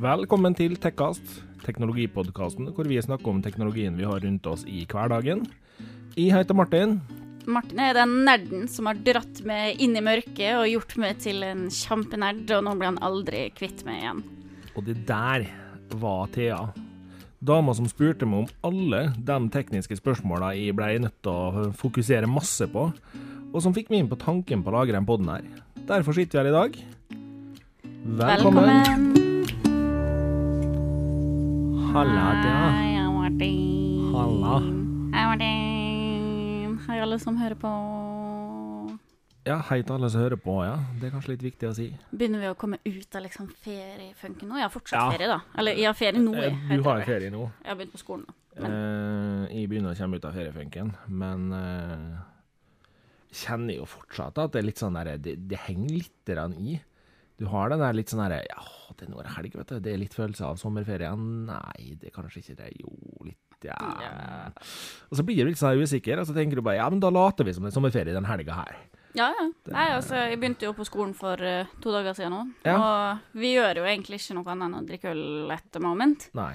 Velkommen til Tekkast, teknologipodkasten hvor vi snakker om teknologien vi har rundt oss i hverdagen. Jeg heter Martin. Martin er den nerden som har dratt meg inn i mørket og gjort meg til en kjempenerd, og nå blir han aldri kvitt meg igjen. Og det der var Thea. Dama som spurte meg om alle de tekniske spørsmåla jeg ble nødt til å fokusere masse på, og som fikk meg inn på tanken på å lage den poden her. Derfor sitter vi her i dag. Velkommen. Velkommen. Halla, Martin. Halla. Hei, alle som hører på. Ja, hei til alle som hører på, ja. Det er kanskje litt viktig å si. Begynner vi å komme ut av liksom feriefunken nå? Jeg har fortsatt Ja. ferie, da. Eller jeg har ferie nå. Eh, jeg, Du har ferie nå. Jeg har begynt på skolen nå. Eh, jeg begynner å komme ut av feriefunken, men eh, kjenner jo fortsatt at det er litt sånn der, det, det henger litt i. Du har den der litt sånn herre Ja, det er er helg, vet du. Det er litt følelse av sommerferien. Nei, det er kanskje ikke det. Jo, litt, ja. Yeah. Og så blir du litt sånn usikker, og så tenker du bare ja, men da later vi som det er sommerferie den helga her. Ja, ja. Nei, altså, jeg begynte jo på skolen for uh, to dager siden nå. Ja. Og vi gjør jo egentlig ikke noe annet enn å drikke øl etter moment. Nei.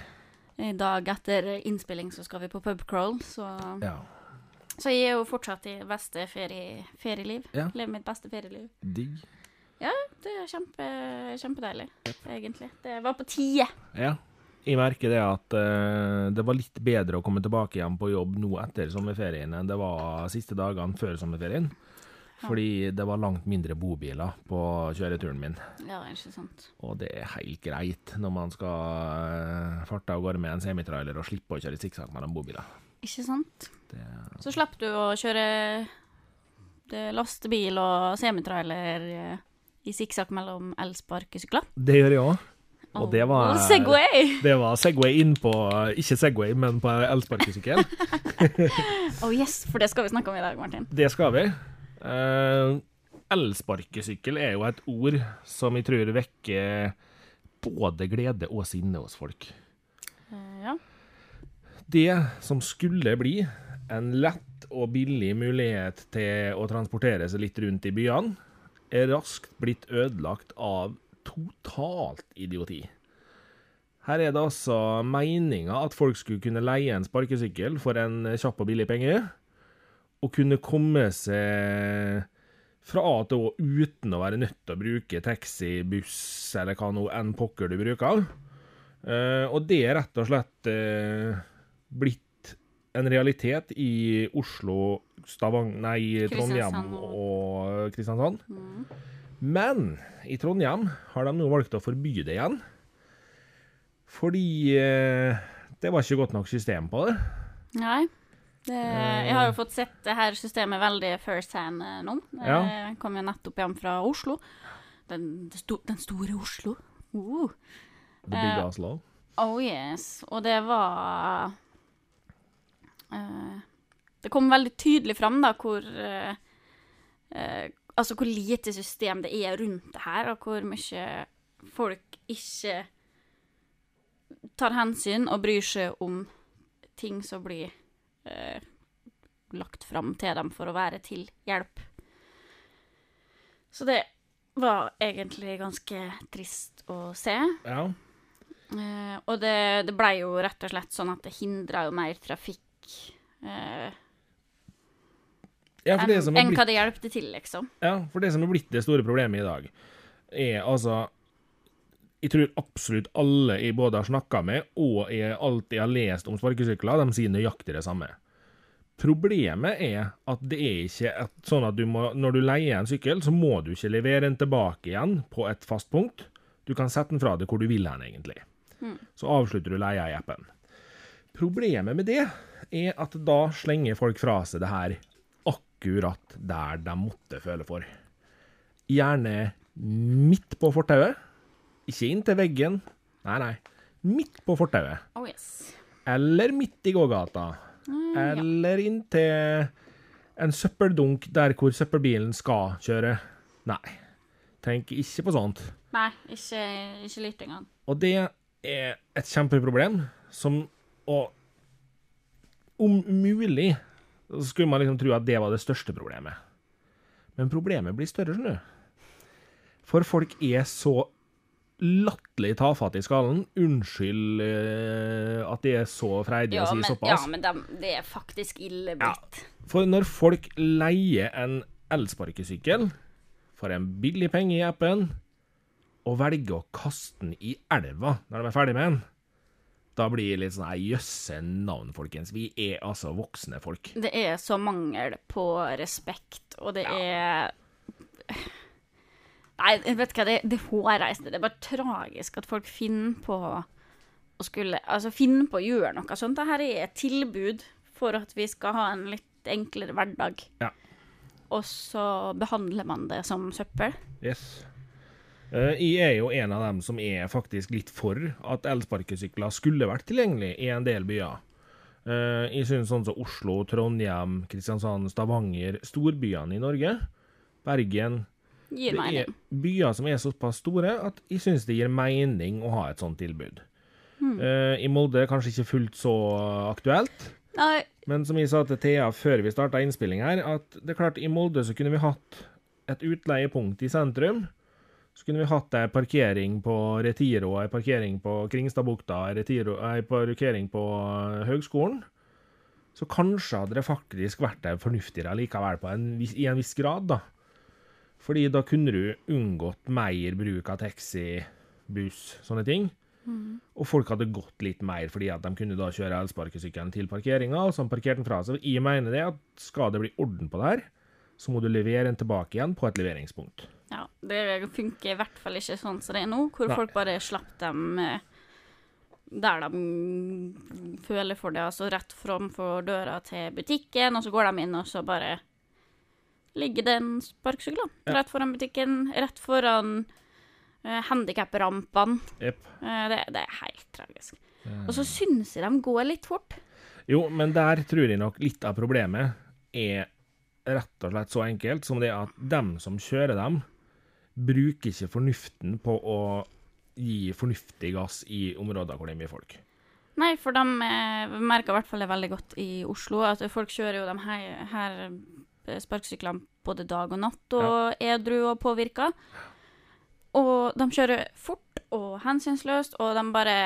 I dag etter innspilling så skal vi på pubcrawl, så Ja. Så jeg er jo fortsatt i beste ferie, ferieliv. Ja. Lever mitt beste ferieliv. Digg. Det er kjempe, kjempedeilig, egentlig. Det var på tide. Ja. Jeg merker det at uh, det var litt bedre å komme tilbake igjen på jobb nå etter sommerferien enn det var siste dagene før sommerferien. Fordi det var langt mindre bobiler på kjøreturen min. Ja, ikke sant. Og det er helt greit når man skal eh, farte av gårde med en semitrailer og slippe å kjøre sikksakk mellom bobiler. Ikke sant? Det, Så slapp du å kjøre det lastebil og semitrailer eh, i sikksakk mellom elsparkesykler. det gjør jeg òg. Og det var- Segway! Det var Segway inn på Ikke Segway, men på elsparkesykkel. Oh yes, for det skal vi snakke om i dag, Martin. Det skal vi. Uh, elsparkesykkel er jo et ord som jeg tror vekker både glede og sinne hos folk. Uh, ja. Det som skulle bli en lett og billig mulighet til å transportere seg litt rundt i byene, er raskt blitt ødelagt av totalt idioti. Her er det altså meninga at folk skulle kunne leie en sparkesykkel for en kjapp og billig penge, og kunne komme seg fra A til Å uten å være nødt til å bruke taxi, buss eller hva nå enn pokker du bruker. Eh, og det er rett og slett eh, blitt en realitet i Oslo, Stavang... Nei, Trondheim og Kristiansand. Mm. Men i Trondheim har de nå valgt å forby det igjen. Fordi eh, det var ikke godt nok system på det. Nei. Det, jeg har jo fått sett det her systemet veldig first hand eh, nå. Ja. Jeg kom jo nettopp hjem fra Oslo. Den, den store Oslo. Uh. The Big Eh, Oslo. Oh yes. Og det var eh, Det kom veldig tydelig fram da hvor eh, eh, Altså hvor lite system det er rundt det her, og hvor mye folk ikke tar hensyn og bryr seg om ting som blir eh, lagt fram til dem for å være til hjelp. Så det var egentlig ganske trist å se. Ja. Eh, og det, det blei jo rett og slett sånn at det hindra jo mer trafikk eh, ja, enn en hva det hjelpte til, liksom. Ja, for det som er blitt det store problemet i dag, er altså Jeg tror absolutt alle jeg både har snakka med, og jeg alltid har lest om sparkesykler, de sier nøyaktig det samme. Problemet er at det er ikke et, sånn at du må, når du leier en sykkel, så må du ikke levere den tilbake igjen på et fast punkt. Du kan sette den fra deg hvor du vil hen, egentlig. Så avslutter du leia i appen. Problemet med det er at da slenger folk fra seg det her akkurat der de måtte føle for. Gjerne midt på fortauet. Ikke inntil veggen. Nei, nei. Midt på fortauet. Oh yes. Eller midt i gågata. Eller inntil en søppeldunk der hvor søppelbilen skal kjøre. Nei. Tenk ikke på sånt. Nei, ikke, ikke litt engang. Og det er et kjempeproblem som Og om mulig så skulle man liksom tro at det var det største problemet. Men problemet blir større, skjønner du. For folk er så latterlig tafatt i skallen. Unnskyld uh, at det er så freidige Ja, å si men, såpass. ja, men de, det er faktisk ille Ja. blitt. For når folk leier en elsparkesykkel for en billig penge i appen, og velger å kaste den i elva når de er ferdig med den, da blir det litt sånn nei, jøsse navn, folkens. Vi er altså voksne folk. Det er så mangel på respekt, og det er Nei, vet du hva, det, det hårreisende. Det er bare tragisk at folk finner på å skulle Altså finner på å gjøre noe sånt. Dette er et tilbud for at vi skal ha en litt enklere hverdag. Ja. Og så behandler man det som søppel. Yes. Eh, Jeg er jo en av dem som er faktisk litt for at elsparkesykler skulle vært tilgjengelig i en del byer. Eh, Jeg synes sånn som Oslo, Trondheim, Kristiansand, Stavanger, storbyene i Norge, Bergen Gir Det er byer som er såpass store at jeg synes det gir mening å ha et sånt tilbud. Eh, I Molde er kanskje ikke fullt så aktuelt, Nei, men som jeg sa til Thea før vi starta innspilling her, at det er klart i Molde så kunne vi hatt et utleiepunkt i sentrum. Så kunne vi hatt ei parkering på Retiro, ei parkering på Kringstadbukta, ei parkering på eh, Høgskolen. Så kanskje hadde det faktisk vært fornuftigere likevel på en, i en viss grad, da. Fordi da kunne du unngått mer bruk av taxi, buss, sånne ting. Og folk hadde gått litt mer fordi at de kunne da kjøre elsparkesykkelen til parkeringa, og så parkerte den fra seg. Jeg mener det at skal det bli orden på det her, så må du levere den tilbake igjen på et leveringspunkt. Ja, det funker i hvert fall ikke sånn som det er nå, hvor Nei. folk bare slapp dem eh, der de føler for det, altså rett framfor døra til butikken, og så går de inn, og så bare ligger det en sparkesykkel Ja. rett foran butikken, rett foran uh, handikaprampene. Yep. Uh, det, det er helt tragisk. Og så syns jeg de går litt fort. Jo, men der tror jeg nok litt av problemet er rett og slett så enkelt som det at dem som kjører dem, bruker ikke fornuften på å gi fornuftig gass i områder hvor det er mye folk. Nei, for de eh, merker i hvert fall det veldig godt i Oslo, at folk kjører jo de her, her eh, sparkesyklene både dag og natt, og edru og påvirka. Og de kjører fort og hensynsløst, og de bare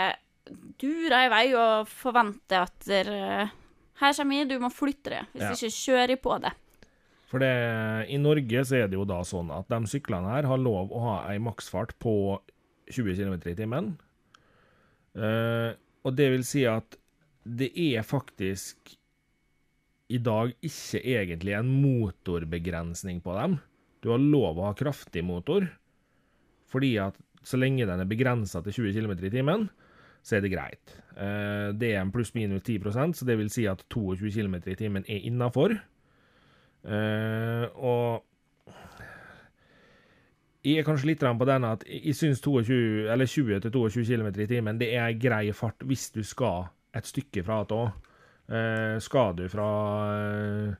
durer i vei og forventer at der, Her kommer vi, du må flytte det. Hvis Ja. ikke kjører jeg på det. For det, i Norge så er det jo da sånn at de syklene her har lov å ha ei maksfart på 20 km i timen. Uh, og det vil si at det er faktisk i dag ikke egentlig en motorbegrensning på dem. Du har lov å ha kraftig motor, fordi at så lenge den er begrensa til 20 km i timen, så er det greit. Eh, det er en pluss-minus 10% så det vil si at 22 km i timen er innafor. Eh, og jeg er kanskje litt på den at jeg syns 20-22 km i timen det er grei fart hvis du skal et stykke fra til Å. Eh, skal du fra uh,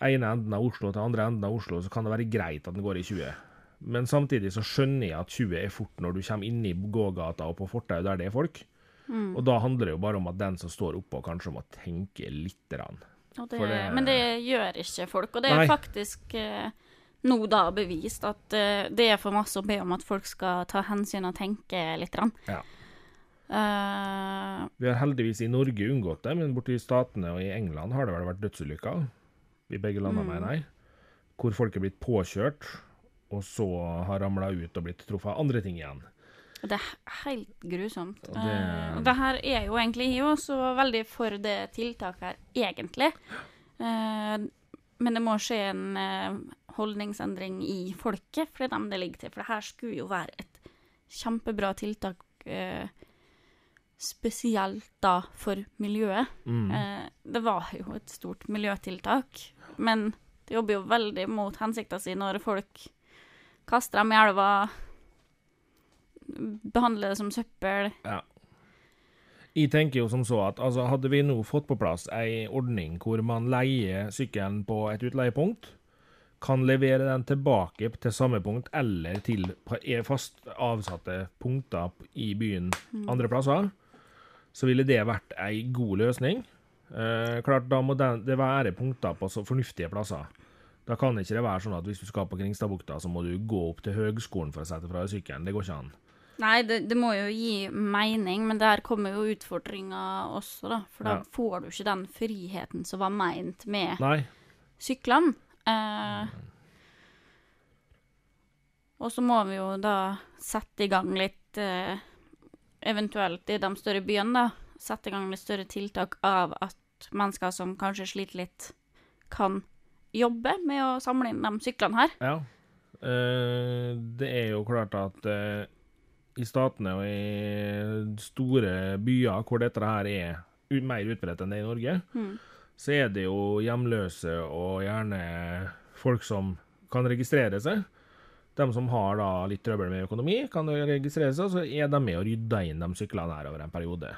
ene enden av Oslo til andre enden av Oslo, så kan det være greit at den går i 20. Men samtidig så skjønner jeg at 20 er fort når du kommer inn i gågata og på fortau der det er folk. Og da handler det jo bare om at den som står oppå, kanskje må tenke lite grann. Det, det- Men det gjør ikke folk. Og det er Nei. faktisk eh, nå da bevist at eh, det er for masse å be om at folk skal ta hensyn og tenke litt. Ja. Uh, Vi har heldigvis i Norge unngått det, men borti Statene og i England har det vel vært dødsulykker. I begge landene, mener jeg. Hvor folk er blitt påkjørt, og så har ramla ut og blitt truffet av andre ting igjen. Det er helt grusomt. Og det- uh, det her er jo egentlig Jeg er også veldig for det tiltaket her, egentlig. Uh, men det må skje en uh, holdningsendring i folket, for det er dem det ligger til. For det her skulle jo være et kjempebra tiltak, spesielt da for miljøet. Mm. Eh, det var jo et stort miljøtiltak, men det jobber jo veldig mot hensikta si når folk kaster dem i elva, behandler det som søppel. Ja. Jeg tenker jo som så at altså, hadde vi nå fått på plass ei ordning hvor man leier sykkelen på et utleiepunkt, kan levere den tilbake til samme punkt eller til er fast avsatte punkter i byen andre plasser, så ville det vært ei god løsning. Eh, klart, da må det være punkter på så fornuftige plasser. Da kan ikke det være sånn at hvis du skal på Kringstadbukta, så må du gå opp til høgskolen for å sette fra deg sykkelen. Det går ikke an. Nei, det, det må jo gi mening, men der kommer jo utfordringa også, da. For da Ja. får du ikke den friheten som var meint med Nei. syklene. Eh, og så må vi jo da sette i gang litt eh, Eventuelt i de større byene, da. Sette i gang litt større tiltak av at mennesker som kanskje sliter litt, kan jobbe med å samle inn de syklene her. Ja. Eh, det er jo klart at eh, i statene og i store byer hvor dette her er mer utbredt enn det er i Norge, Mm. så er det jo hjemløse og gjerne folk som kan registrere seg. De som har da litt trøbbel med økonomi, kan jo registrere seg, og så er de med og rydder inn de syklene her over en periode.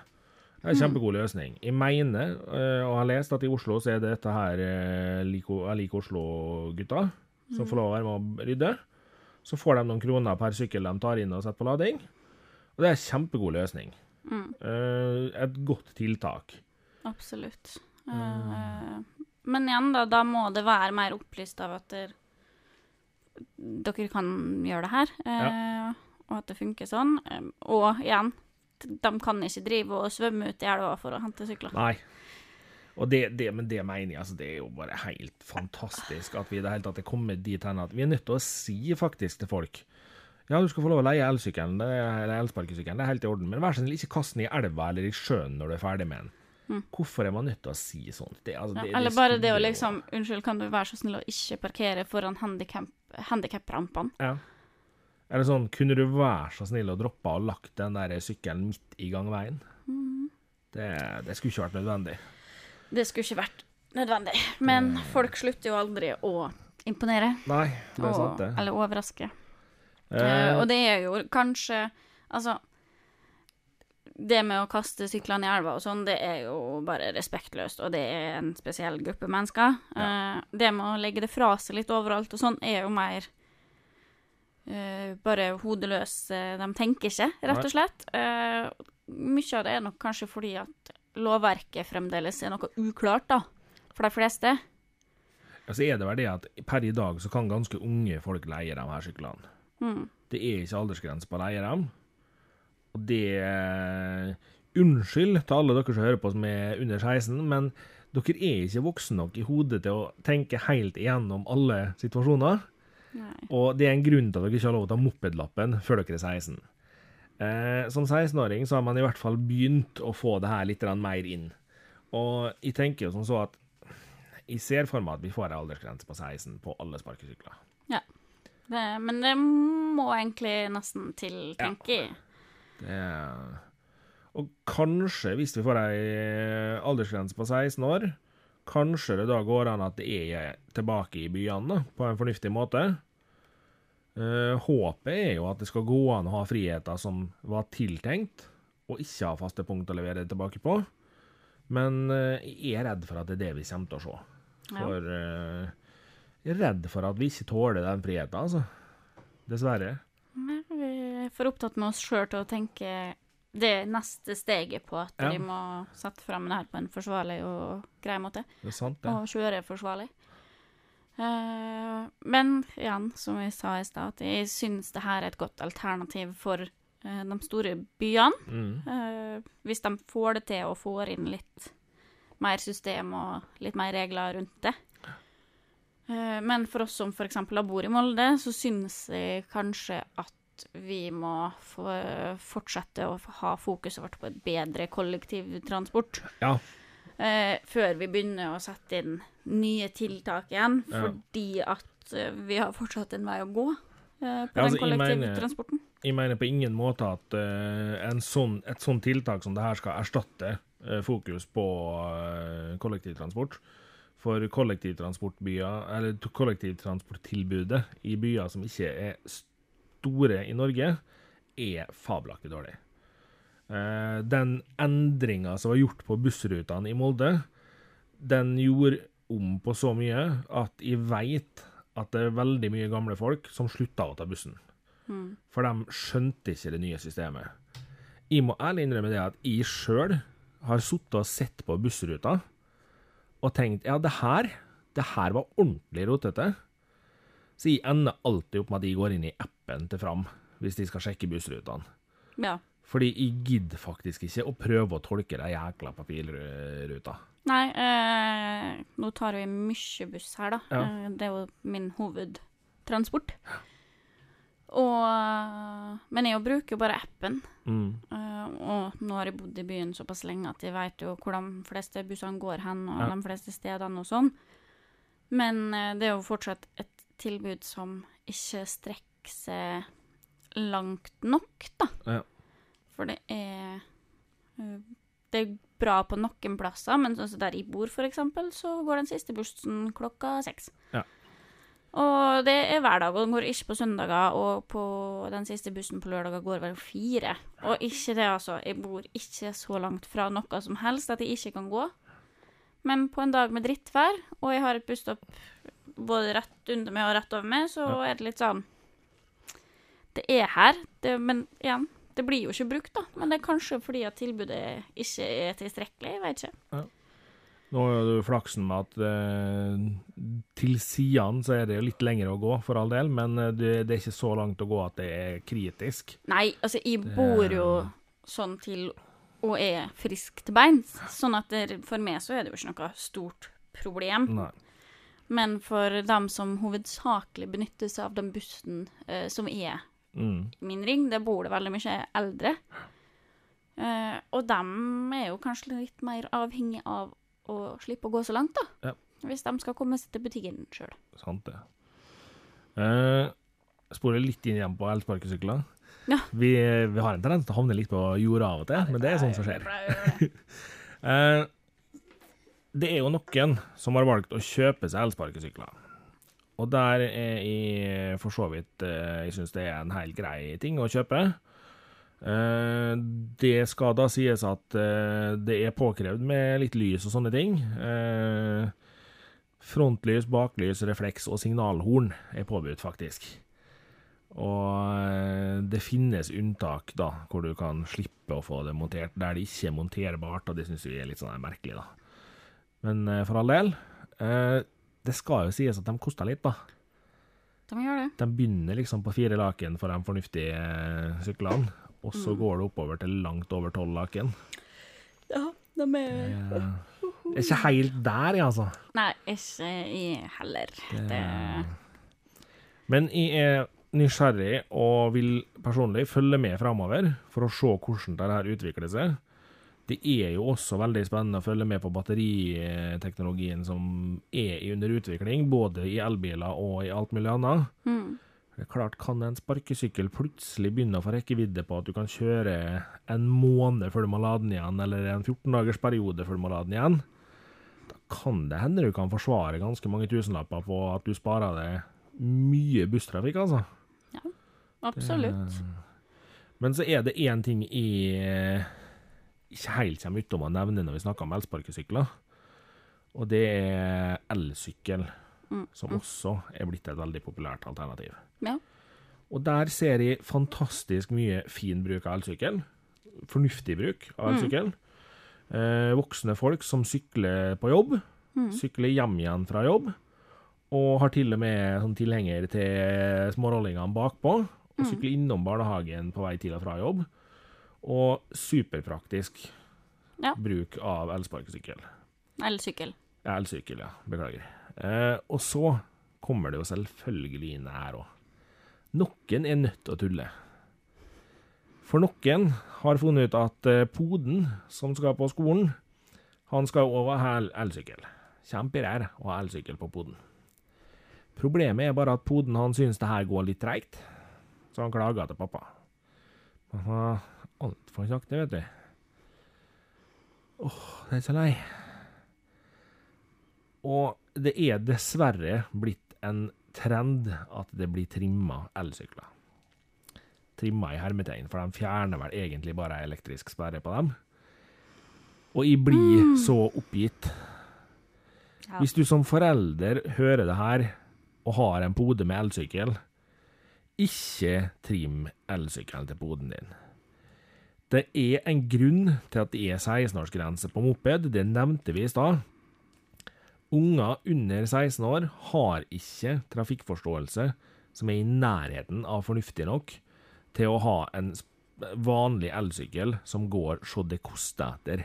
Det er en kjempegod løsning. Jeg mener, eh, og har lest, at i Oslo så er det dette her eh, Jeg liker Oslo-gutta, som får lov å være med å rydde. Så får de noen kroner per sykkel de tar inn og setter på lading. Og det er en kjempegod løsning. Mm. Eh, Et godt tiltak. Absolutt. Eh, men igjen, da, da må det være mer opplyst av at der, dere kan gjøre det her, ja. og at det funker sånn. Eh, og igjen, de kan ikke drive og svømme ut i elva for å hente sykler. Nei. Og det, det, men det mener jeg, altså, det er jo bare helt fantastisk at vi i det hele tatt er kommet dit hen at vi er nødt til å si faktisk til folk ja, du skal få lov å leie elsykkelen er- eller elsparkesykkelen, det er helt i orden, men vær så snill, ikke kast den i elva eller i sjøen når du er ferdig med den. Hvorfor er man nødt til å si sånt? Det, altså, det, Ja, eller bare det å liksom Unnskyld, kan du være så snill å ikke parkere foran handikaprampene? Ja. Eller sånn, kunne du være så snill å droppe å lagt den der sykkelen midt i gangveien? Mm. Det, det skulle ikke vært nødvendig. Det skulle ikke vært nødvendig. Men folk slutter jo aldri å imponere. Nei, det er og, sant det. Eller overraske. Eh, Eh, og det er jo kanskje Altså Det med å kaste syklene i elva og sånn, det er jo bare respektløst, og det er en spesiell gruppe mennesker. Eh, det med å legge det fra seg litt overalt og sånn, er jo mer uh, bare hodeløse De tenker ikke, rett og slett. Uh, mye av det er nok kanskje fordi at lovverket fremdeles er noe uklart, da, for de fleste. Ja, så er det vel det at per i dag så kan ganske unge folk leie de her syklene. Mm. Det er ikke aldersgrense på å leie dem. Og det Unnskyld til alle dere som hører på som er under 16, men dere er ikke voksne nok i hodet til å tenke helt igjennom alle situasjoner. Nei. Og det er en grunn til at dere ikke har lov til å ta mopedlappen før dere er 16. Eh, som 16-åring så har man i hvert fall begynt å få det her litt mer inn. Og jeg tenker jo som så at jeg ser for meg at vi får en aldersgrense på 16 på alle sparkesykler. Det, men det må egentlig nesten til, tenker jeg. Det er... Og kanskje, hvis vi får ei aldersgrense på 16 år, kanskje det da går an at det er tilbake i byene da, på en fornuftig måte. Eh, håpet er jo at det skal gå an å ha friheter som var tiltenkt, og ikke ha faste punkt å levere tilbake på. Men uh, jeg er redd for at det er det vi kommer til å se. Ja. For uh, jeg er redd for at vi ikke tåler den friheten, altså. Dessverre. Men Vi er for opptatt med oss sjøl til å tenke det neste steget på at Ja. vi må sette frem det her på en forsvarlig og grei måte, Det er sant, det. og kjøre forsvarlig. Eh, men igjen, som vi sa i stad, at jeg syns det her er et godt alternativ for eh, de store byene. Mm. Eh, hvis de får det til og får inn litt mer system og litt mer regler rundt det. Men for oss som f.eks. bor i Molde, så syns jeg kanskje at vi må få fortsette å ha fokuset vårt på et bedre kollektivtransport. Ja. Eh, før vi begynner å sette inn nye tiltak igjen, Ja. fordi at eh, vi har fortsatt en vei å gå eh, på Ja, altså, den kollektivtransporten. Jeg mener på ingen måte at uh, en sånn, et sånt tiltak som det her skal erstatte uh, fokus på uh, kollektivtransport. For kollektivtransportbyer, eller kollektivtransporttilbudet i byer som ikke er store i Norge, er fabelaktig dårlig. Den endringa som var gjort på bussrutene i Molde, den gjorde om på så mye at jeg veit at det er veldig mye gamle folk som slutta å ta bussen. Mm. For de skjønte ikke det nye systemet. Jeg må ærlig innrømme det at jeg sjøl har sittet og sett på bussruta og tenkt ja, det her, det her var ordentlig rotete. Så jeg ender alltid opp med at jeg går inn i appen til Fram hvis de skal sjekke bussrutene. Ja. Fordi jeg gidder faktisk ikke å prøve å tolke de jækla papirruta. Nei, eh, nå tar vi mye buss her, da. Ja. Eh, det er jo min hovedtransport. Og Men jeg bruker jo bare appen. Mm. Eh, og nå har jeg bodd i byen såpass lenge at jeg vet jo hvor de fleste bussene går hen, og Ja. de fleste stedene og sånn. Men eh, det er jo fortsatt et tilbud som ikke strekker seg langt nok, da. Ja. For det er eh, Det er bra på noen plasser, men sånn som der jeg bor, eksempel, så går den siste bussen klokka seks. Ja. Og det er hverdag, og den går ikke på søndager, og på den siste bussen på lørdager går vel fire. Og ikke det, altså. Jeg bor ikke så langt fra noe som helst at jeg ikke kan gå. Men på en dag med drittvær, og jeg har et busstopp både rett under meg og rett over meg, så Ja. er det litt sånn Det er her, det, men igjen, det blir jo ikke brukt, da. Men det er kanskje fordi at tilbudet ikke er tilstrekkelig, jeg vet ikke. Nå har du flaksen med at eh, til sidene så er det jo litt lengre å gå, for all del, men eh, det, det er ikke så langt å gå at det er kritisk. Nei, altså, jeg bor jo sånn til og er frisk til beins, sånn at det, for meg så er det jo ikke noe stort problem. Nei. Men for dem som hovedsakelig benytter seg av den bussen eh, som er Mm. min ring, der bor det veldig mye eldre. Uh, og dem er jo kanskje litt mer avhengig av å slippe å gå så langt, da. Ja. Hvis de skal komme seg til butikken sjøl. Sant det. Uh, sporer litt inn igjen på elsparkesykler. Ja. Vi, vi har en tendens til å havne litt på jorda av og til, men det er sånt som skjer. uh, det er jo noen som har valgt å kjøpe seg elsparkesykler. Og der er jeg for så vidt eh, Jeg syns det er en helt grei ting å kjøpe. Eh, det skal da sies at eh, det er påkrevd med litt lys og sånne ting. Eh, frontlys, baklys, refleks og signalhorn er påbudt, faktisk. Og eh, det finnes unntak da, hvor du kan slippe å få det montert der det ikke er monterbart, og det syns vi er litt sånn merkelig, da. Men eh, for all del, eh, det skal jo sies at de koster litt, da. De gjør det. De begynner liksom på fire laken for de fornuftige eh, syklene, og så går det oppover til langt over tolv laken. Ja, de er Det er ikke helt der, jeg, altså. Nei, ikke jeg heller. Det Men jeg er nysgjerrig og vil personlig følge med framover for å se hvordan det her utvikler seg. Det er jo også veldig spennende å følge med på batteriteknologien som er i under utvikling, både i elbiler og i alt mulig annet. mm. Det er klart, Kan en sparkesykkel plutselig begynne å få rekkevidde på at du kan kjøre en måned før du må lade den igjen, eller en 14 dagers periode før du må lade den igjen, da kan det hende du kan forsvare ganske mange tusenlapper på at du sparer deg mye busstrafikk, altså. Ja, Absolutt. Men så er det én ting jeg ikke helt kommer utom å nevne når vi snakker om elsparkesykler, og det er elsykkel, Mm. som også er blitt et veldig populært alternativ. Ja. Og der ser jeg fantastisk mye fin bruk av elsykkel. Fornuftig bruk av elsykkel. Eh, voksne folk som sykler på jobb, sykler hjem igjen fra jobb, og har til og med sånn tilhenger til smårollingene bakpå, og sykler innom barnehagen på vei til og fra jobb. Og superpraktisk Ja. bruk av elsparkesykkel. Elsykkel. Ja, elsykkel, ja. Beklager. Eh, og så kommer det jo selvfølgelig inn her òg. Noen er nødt til å tulle. For noen har funnet ut at eh, poden som skal på skolen, han skal over ha el- elsykkel. Kjemperær å ha elsykkel på poden. Problemet er bare at poden han syns det her går litt treigt, så han klager til pappa. Har altfor sakte, vet du. Åh, det er så lei. Og det er dessverre blitt en trend at det blir trimma elsykler. Trimma i hermetegn, for de fjerner vel egentlig bare elektrisk sperre på dem. Og jeg blir så oppgitt. Ja. Hvis du som forelder hører det her og har en pode med elsykkel, ikke trim elsykkelen til poden din. Det er en grunn til at det er 16-årsgrense på moped, det nevnte vi i stad. Unger under 16 år har ikke trafikkforståelse som er i nærheten av fornuftig nok til å ha en, vanlig elsykkel som går så det koster etter.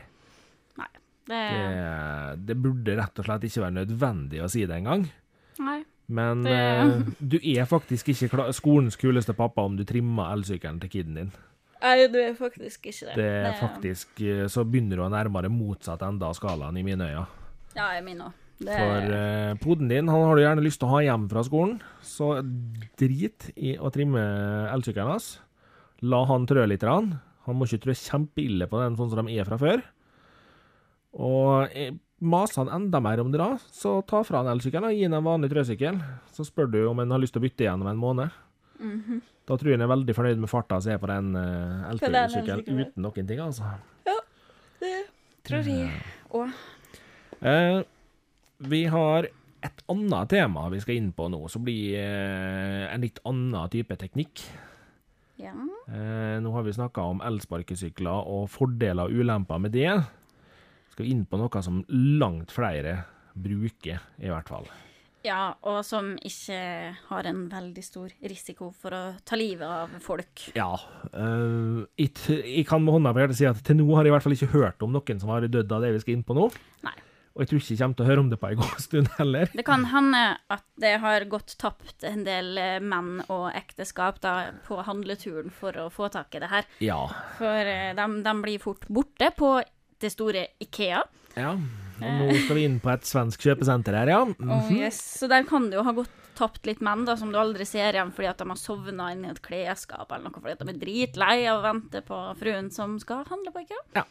Nei. Det, Det, det burde rett og slett ikke være nødvendig å si det engang. nei. Men Det- eh, du er faktisk ikke skolens kuleste pappa om du trimmer elsykkelen til kiden din. Nei, du er faktisk ikke det. Det er faktisk eh, Så begynner du å nærmere motsatt ende av skalaen i mine øyne. Ja, i mine òg. Det For eh, poden din han har du gjerne lyst til å ha hjem fra skolen, så drit i å trimme elsykkelen hans. La han trø litt. Rann. Han må ikke trø kjempeille på den sånn som de er fra før. Og eh, maser han enda mer om det da, så ta fra han elsykkelen og gi han en vanlig trøsykkel. Så spør du om han har lyst til å bytte igjen om en måned. Mhm. Da tror jeg han er veldig fornøyd med farta som er på den uh, elsykkelen elsykkelen. uten noen ting, altså. Ja, Det tror jeg òg. Uh, vi har et annet tema vi skal inn på nå, som blir uh, en litt annen type teknikk. Ja. Eh, nå har vi snakka om elsparkesykler og fordeler og ulemper med det. Skal vi inn på noe som langt flere bruker, i hvert fall. Ja, og som ikke har en veldig stor risiko for å ta livet av folk. Ja. Uh, jeg, jeg kan med hånda på hjertet si at til nå har jeg i hvert fall ikke hørt om noen som har dødd av det vi skal inn på nå. Nei. Og jeg tror ikke jeg kommer til å høre om det på en god stund heller. Det kan hende at det har gått tapt en del eh, menn og ekteskap da, på handleturen for å få tak i det her. Ja. For eh, de, de blir fort borte på det store Ikea. Ja. Og nå skal vi inn på et svensk kjøpesenter her, ja. Mhm. Og yes, så der kan det jo ha gått tapt litt menn da, som du aldri ser igjen fordi at de har sovna inni et klesskap eller noe, fordi at de er dritlei av å vente på fruen som skal handle på IKEA. Ja.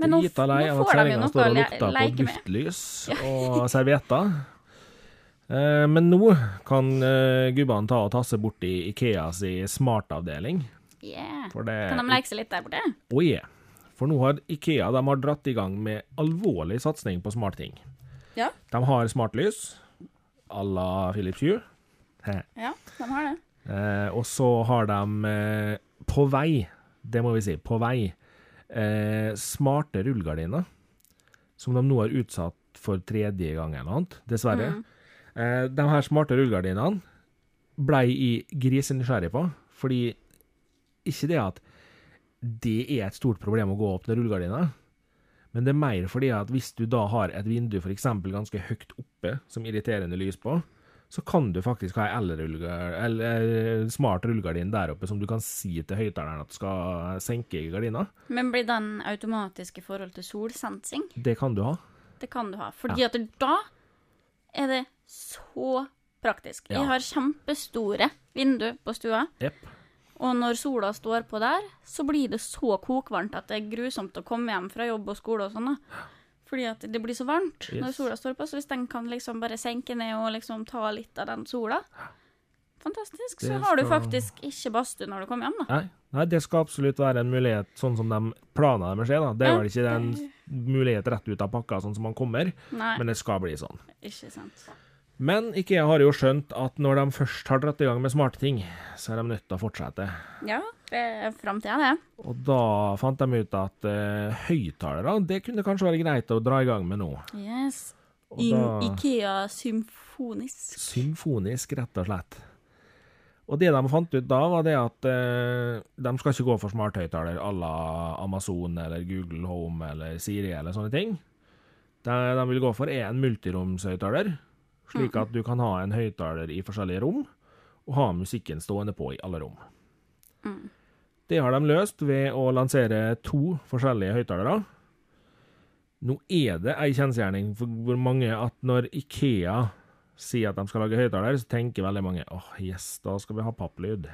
Men nå, Drita lei nå av at får de jo kjerringa noe står å og le lukter på leke med. duftlys og servietter. Eh, Men nå kan eh, gubbene ta og tasse bort i Ikeas smartavdeling. Yeah. Det Kan de leke seg litt der borte? Oh yeah. For nå har Ikea de har dratt i gang med alvorlig satsing på smartting. Ja. De har smartlys à la Philips Hue. Ja, de har det. Eh, og så har de eh, på vei, det må vi si, på vei, eh, smarte rullegardiner. Som de nå har utsatt for tredje gang eller noe annet, dessverre. Eh, de her smarte rullegardinene blei jeg grisenysgjerrig på, fordi ikke det at det er et stort problem å gå opp til rullegardina. men det er mer fordi at hvis du da har et vindu f.eks. ganske høyt oppe, som irriterende lys på, så kan du faktisk ha ei eh, smart rullegardin der oppe som du kan si til høyttaleren at skal senke gardina. Men blir den automatisk i forhold til solsensing? Det kan du ha. Det kan du ha. Fordi at da er det så praktisk. Ja. Jeg har kjempestore vindu på stua, Jepp. Og når sola står på der, så blir det så kokvarmt at det er grusomt å komme hjem fra jobb og skole og sånn. Fordi at det blir så varmt når sola står på, så hvis den kan liksom bare senke ned og liksom ta litt av den sola Fantastisk. Så skal... har du faktisk ikke badstue når du kommer hjem, da. Nei, nei, det skal absolutt være en mulighet, sånn som de planene deres er. da. Det er vel ikke en mulighet rett ut av pakka sånn som man kommer, Nei, men det skal bli sånn. ikke sant. Men Ikea har jo skjønt at når de først har dratt i gang med smarte ting, så er de nødt til å fortsette. Ja, framtida, det. Og da fant de ut at uh, høyttalere, det kunne kanskje være greit å dra i gang med nå. Yes. Og In da Ikea symfonisk. Symfonisk, rett og slett. Og det de fant ut da, var det at eh, de skal ikke gå for smarthøyttaler à la Amazon eller Google Home eller Siri eller sånne ting. De, de vil gå for, én multiromshøyttaler, slik at du kan ha en høyttaler i forskjellige rom, og ha musikken stående på i alle rom. Det har de løst ved å lansere to forskjellige høyttalere. Nå er det ei kjensgjerning for hvor mange at når Ikea sier at de skal lage høyttaler, så tenker veldig mange åh, yes, da skal vi ha papplyd.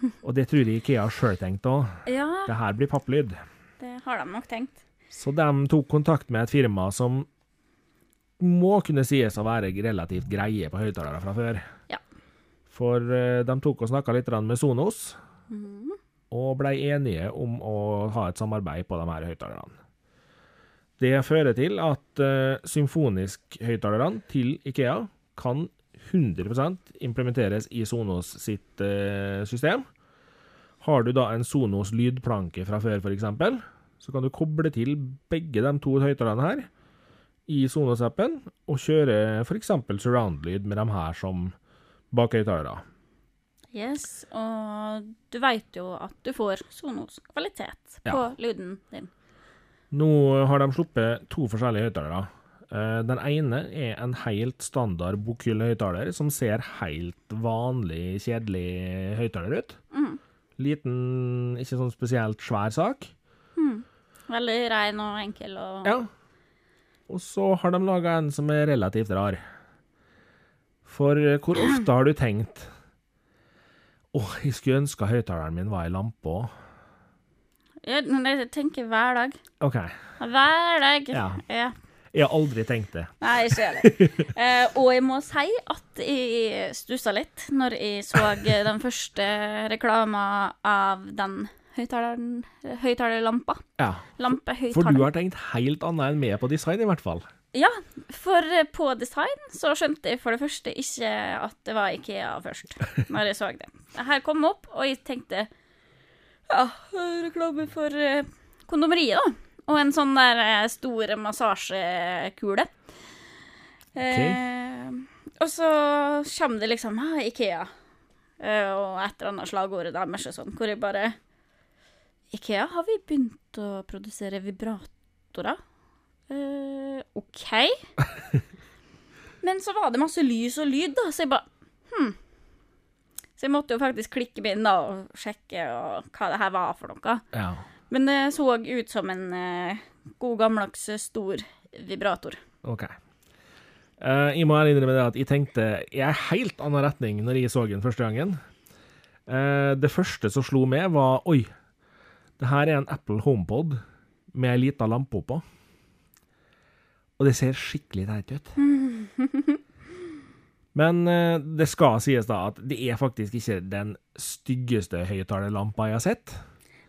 Og det tror jeg Ikea sjøl tenkte òg. Ja, Det her blir papplyd. det har de nok tenkt. Så de tok kontakt med et firma som må kunne sies å være relativt greie på høyttalere fra før. Ja. For eh, de tok og snakka litt med Sonos, Mhm. og blei enige om å ha et samarbeid på de her høyttalerne. Det fører til at uh, symfonisk-høyttalerne til Ikea kan 100% implementeres i Sonos sitt uh, system. Har du da en Sonos lydplanke fra før, f.eks., så kan du koble til begge de to høyttalerne her i Sonos-appen og kjøre f.eks. surround-lyd med de her som bakhøyttalere. Yes, og du veit jo at du får Sonos kvalitet på Ja. lyden din. Nå har de sluppet to forskjellige høyttalere. Eh, Den ene er en helt standard bokhyllehøyttaler som ser helt vanlig, kjedelig høyttaler ut. Mm. Liten, ikke sånn spesielt svær sak. Veldig rein og enkel og Ja. Og så har de laga en som er relativt rar. For eh, hvor ofte har du tenkt Åh, jeg skulle ønske høyttaleren min var ei lampe òg. Jeg, jeg tenker hver dag. OK. Hver dag. Ja. ja. Jeg har aldri tenkt det. Nei, ikke heller. eh, og jeg må si at jeg stussa litt når jeg så den første reklama av den Høyttalerlampa. Ja. For du har tenkt helt annet enn meg på design, i hvert fall. Ja, for eh, på design så skjønte jeg for det første ikke at det var Ikea først, når jeg så det. Det her kom opp, og jeg tenkte Ja, reklame for eh, kondomeriet, da. Og en sånn der eh, stor massasjekule. Eh, og så kommer det liksom ah, Ikea, og et eller annet slagordet deres og sånn, hvor jeg bare Ikea, har vi begynt å produsere vibratorer? Uh, OK. Men så var det masse lys og lyd, da, så jeg bare Hm. Så jeg måtte jo faktisk klikke meg inn da og sjekke og, hva det her var for noe. Ja. Men det så ut som en uh, god gammeldags eh, stor vibrator. OK. Uh, jeg må ærlig innrømme det at jeg tenkte i en helt annen retning når jeg så den første gangen. Uh, det første som slo meg, var Oi, det her er en Apple HomePod med ei lita lampe oppå. Og det ser skikkelig teit ut. Men eh, det skal sies da at det er faktisk ikke den styggeste høyttalerlampa jeg har sett.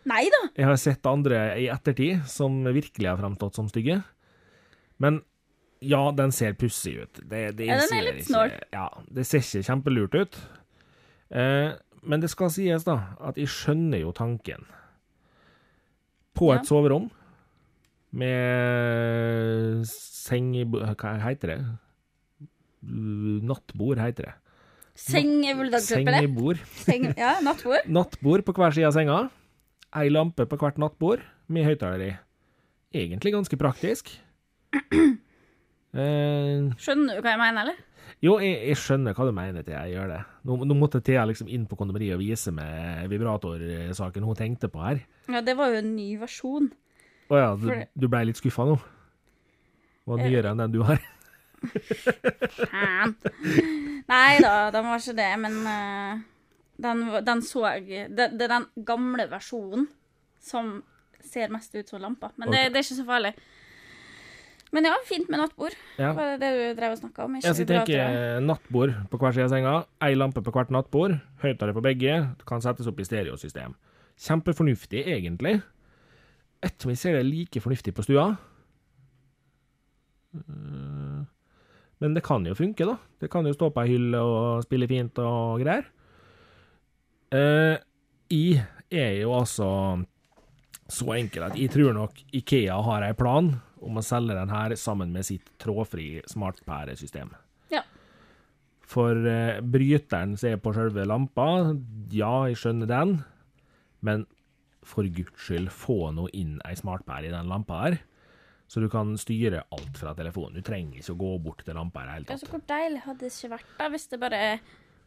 Nei da! Jeg har sett andre i ettertid som virkelig har framstått som stygge. Men ja, den ser pussig ut. Det, det Ja, den er litt snål. Ja, det ser ikke kjempelurt ut. Eh, men det skal sies, da, at jeg skjønner jo tanken. På et Ja. soverom med seng i Hva heter det? Nattbord, heter det. Seng er. Sengebord. Seng, ja, nattbord. Nattbord på hver side av senga. Ei lampe på hvert nattbord med høyttaler i. Egentlig ganske praktisk. Eh, Skjønner du hva jeg mener, eller? jo, jeg, jeg skjønner hva du mener til jeg gjør det. Nå, nå måtte Thea liksom inn på kondomeriet og vise meg vibratorsaken hun tenkte på her. Ja, det var jo en ny versjon. Å ja, du, For- du blei litt skuffa nå? Var nyere enn den du har? Faen. Nei da, den var ikke det, men eh, den, var- den så Det det er den gamle versjonen som ser mest ut som lampa. Men det, det er ikke så farlig. Men ja, fint med nattbord. Ja. Var det det du drev og snakka om? Ikke Jeg tenker vibratorer. nattbord på hver side av senga, ei lampe på hvert nattbord, høyttaler på begge, kan settes opp i stereosystem. Kjempefornuftig, egentlig. Etter om jeg ser det like fornuftig på stua. Eh, Men det kan jo funke, da. Det kan jo stå på ei hylle og spille fint og greier. Eh, Jeg er jo altså så enkel at jeg tror nok Ikea har ei plan om å selge den her sammen med sitt trådfri smartpæresystem. Ja. For eh, bryteren som er på selve lampa, ja, jeg skjønner den, men for guds skyld, få nå inn ei smartpære i den lampa her, så du kan styre alt fra telefonen. Du trenger ikke å gå bort til lampa i det hele Altså, tatt. hvor deilig hadde det ikke vært da hvis det bare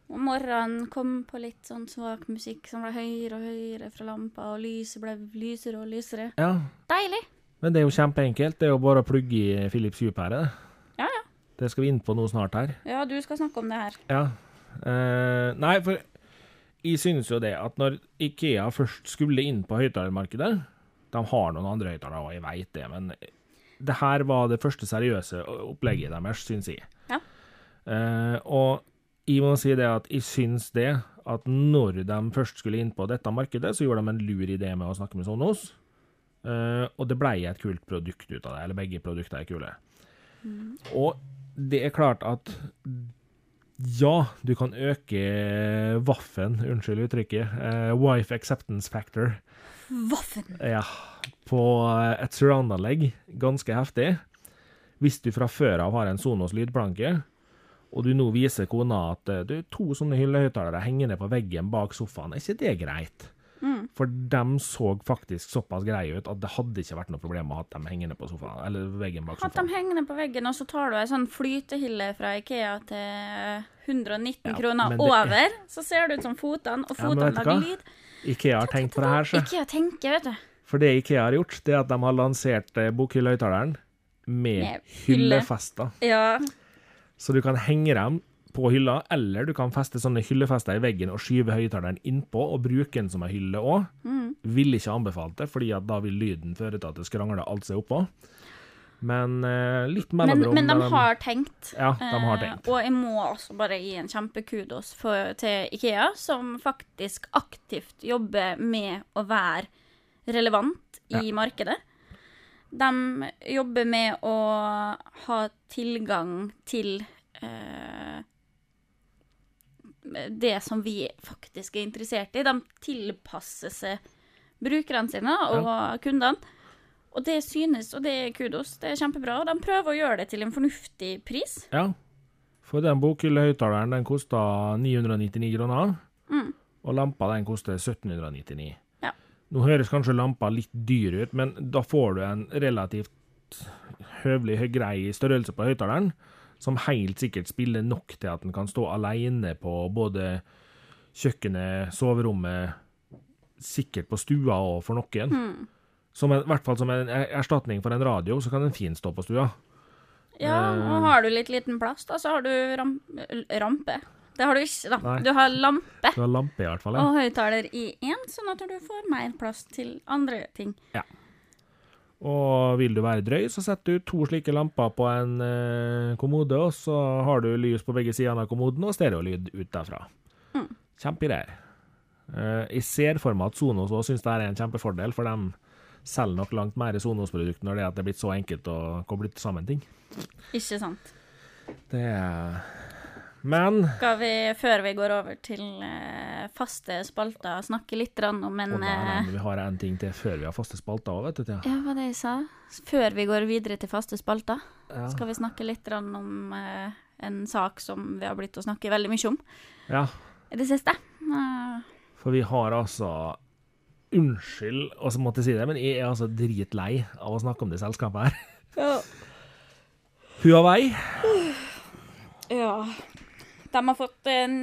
om morgenen kom på litt sånn svak musikk som ble høyere og høyere fra lampa, og lyset ble lysere og lysere. Ja, Deilig! men det er jo kjempeenkelt. Det er jo bare å plugge i Philips Hue-pære. Ja, ja. Det skal vi inn på nå snart her. Ja, du skal snakke om det her. Ja. Eh, nei, for jeg synes jo det at når Ikea først skulle inn på høyttalermarkedet De har noen andre høyttalere òg, jeg veit det, men det her var det første seriøse opplegget deres, synes jeg. Ja. Uh, og jeg må si det at jeg syns det at når de først skulle inn på dette markedet, så gjorde de en lur idé med å snakke med Sonos. Uh, og det blei et kult produkt ut av det, eller begge produkter er kule. Og det er klart at ja, du kan øke vaffen, unnskyld uttrykket, uh, wife acceptance factor, Vaffen! ja, på et surround-anlegg, ganske heftig. Hvis du fra før av har en Sonos lydplanke, og du nå viser kona at eh, du, to sånne hyllehøyttalere hengende på veggen bak sofaen, er ikke det greit? For de så faktisk såpass greie ut at det hadde ikke vært noe problem å ha dem hengende på sofaen, eller veggen bak sofaen. Hatt dem hengende på veggen, og så tar du ei sånn flytehylle fra Ikea til 119 Ja, kroner over. er- så ser det ut som fotene, og fotene ja, lager lyd. Ikea har tenkt på det her, så. Ikea tenker, vet du. For det Ikea har gjort, det er at de har lansert eh, bokhyllehøyttaleren med Med hyllefester. Ja. Så du kan henge dem på hylla, eller du kan feste sånne hyllefester i veggen og skyve høyttaleren innpå og bruke den som ei hylle òg. Mm. Vil ikke anbefalt det, fordi da vil lyden føre til at det skrangler alt seg oppå. Men eh, litt Men, mellomrom men de har tenkt. Ja, de har Eh, og jeg må også bare gi en kjempekudos for, til Ikea, som faktisk aktivt jobber med å være relevant i markedet. De jobber med å ha tilgang til eh, det som vi faktisk er interessert i. De tilpasser seg brukerne sine og kundene. Og det synes, og det er kudos. Det er kjempebra. Og de prøver å gjøre det til en fornuftig pris. Ja. For den bokhyllehøyttaleren den kosta 999 kroner, Mm. og lampa den koster 1799. Ja. Nå høres kanskje lampa litt dyr ut, men da får du en relativt høvelig grei størrelse på høyttaleren, som helt sikkert spiller nok til at den kan stå alene på både kjøkkenet, soverommet, sikkert på stua og for noen. Mm. Som en, I hvert fall som en erstatning for en radio, så kan den fint stå på stua. Ja, Eh. og har du litt liten plass, da, så har du ram rampe. Det har du ikke, da. Nei. Du har lampe Du har lampe, i hvert fall. Ja. og høyttaler i én, sånn at du får mer plass til andre ting. Og vil du være drøy, så setter du to slike lamper på en eh, kommode, og så har du lys på begge sidene av kommoden og stereolyd ut derfra. Mm. Kjempegreier. Eh, jeg ser for meg at Sonos òg syns det er en kjempefordel, for de selger nok langt mer Sonos-produkt når det er at det er blitt så enkelt å koble sammen ting. Ikke sant. Det er Men Skal vi, før vi går over til uh, faste spalter, snakke litt om en oh, nei, nei, eh, vi har en ting til før vi har faste spalter òg, vet du. Ja, hva det jeg sa? Før vi går videre til faste spalter, Ja. skal vi snakke litt om uh, en sak som vi har blitt å snakke veldig mye om ja, i det siste. Uh. for vi har altså Unnskyld å måtte si det, men jeg er altså dritlei av å snakke om det selskapet her. ja. Huawei. Ja. De har fått en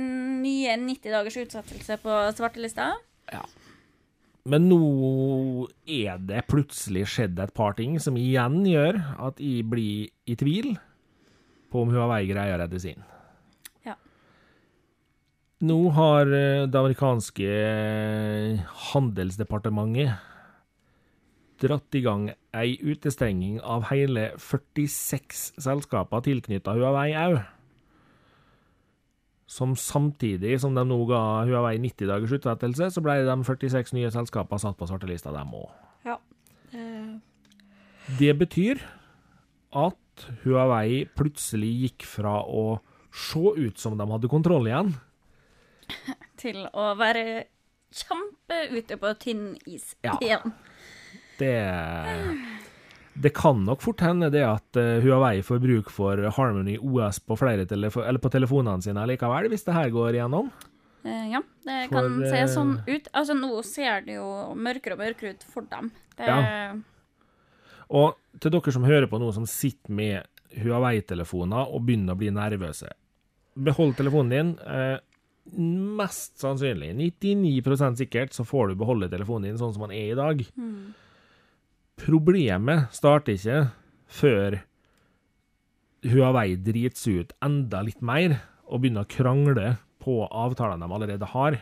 nye 90 dagers utsettelse på svartelista. Ja. Men nå er det plutselig skjedd et par ting som igjen gjør at jeg blir i tvil på om Huawei greier å redde sin. Ja. Nå har eh, det amerikanske eh, handelsdepartementet dratt i gang ei utestenging av hele 46 selskaper tilknytta Huawei òg. Som samtidig som de nå ga Huawei 90 dagers utsettelse, så ble de 46 nye selskaper satt på svartelista, dem òg. Ja. Det betyr at Huawei plutselig gikk fra å se ut som de hadde kontroll igjen, Til å være kjempe ute på tynn is Ja. igjen. Det Det kan nok fort hende det at eh, Huawei får bruk for Harmony OS på flere telefo eller på telefonene sine likevel, hvis det her går igjennom. Eh, ja, det For, kan se eh, sånn ut. Altså, nå ser det jo mørkere og mørkere ut for dem. Det, Ja. Og til dere som hører på nå, som sitter med Huawei-telefoner og begynner å bli nervøse, behold telefonen din. Eh, mest sannsynlig, 99% sikkert, så får du beholde telefonen din sånn som den er i dag. Mm. Problemet starter ikke før Huawei driter seg ut enda litt mer og begynner å krangle på avtalene de allerede har.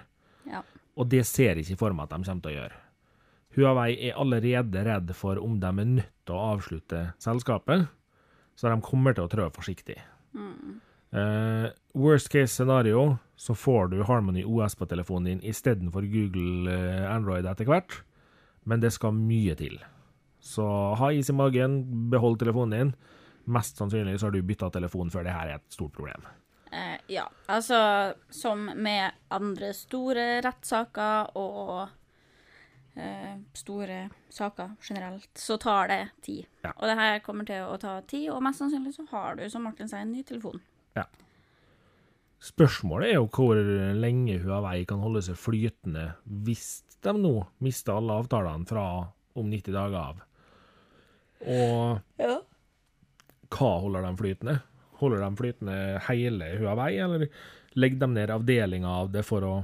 Ja. Og det ser jeg ikke for meg at de kommer til å gjøre. Huawei er allerede redd for om de er nødt til å avslutte selskapet, så de kommer til å trå forsiktig. Eh, worst case scenario, så får du Harmony OS på telefonen din istedenfor Google eh, Android etter hvert, men det skal mye til. Så ha is i magen, behold telefonen din. Mest sannsynlig så har du bytta telefon før det her er et stort problem. Eh, ja, altså som med andre store rettssaker og eh, store saker generelt, så tar det tid. Ja. Og det her kommer til å ta tid, og mest sannsynlig så har du, som Martin sier, en ny telefon. Ja. Spørsmålet er jo hvor lenge Huawei kan holde seg flytende hvis de nå mister alle avtalene fra om 90 dager av. Og Ja. hva holder de flytende? Holder de flytende hele Huawei, eller legger de ned avdelinga av det for å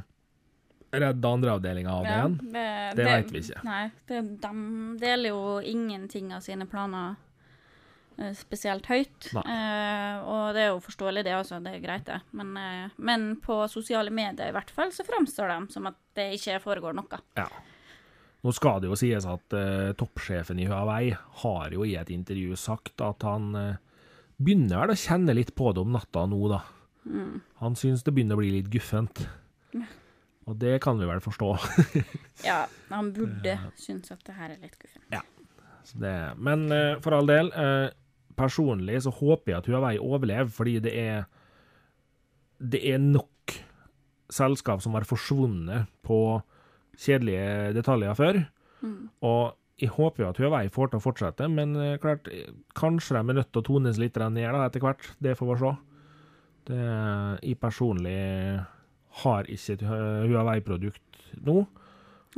redde andre avdelinga av det igjen? det, Det vet vi ikke. Nei, det, de deler jo ingenting av sine planer eh, spesielt høyt. Eh, og det er jo forståelig, det også. Det er greit, det. Men, eh, men på sosiale medier i hvert fall så framstår de som at det ikke foregår noe. Ja. Nå skal det jo sies at eh, toppsjefen i Huawei har jo i et intervju sagt at han eh, begynner vel å kjenne litt på det om natta nå, da. Han syns det begynner å bli litt guffent. Og det kan vi vel forstå. Ja, han burde synes at det her er litt guffent. Så det, men eh, for all del, eh, personlig så håper jeg at Huawei overlever, fordi det er det er nok selskap som har forsvunnet på kjedelige detaljer før. Og jeg håper jo at Huawei får til å fortsette, men eh, klart, kanskje de er nødt til å tones litt ned da, etter hvert. Det får vi se. Det, jeg personlig har ikke et Huawei-produkt nå,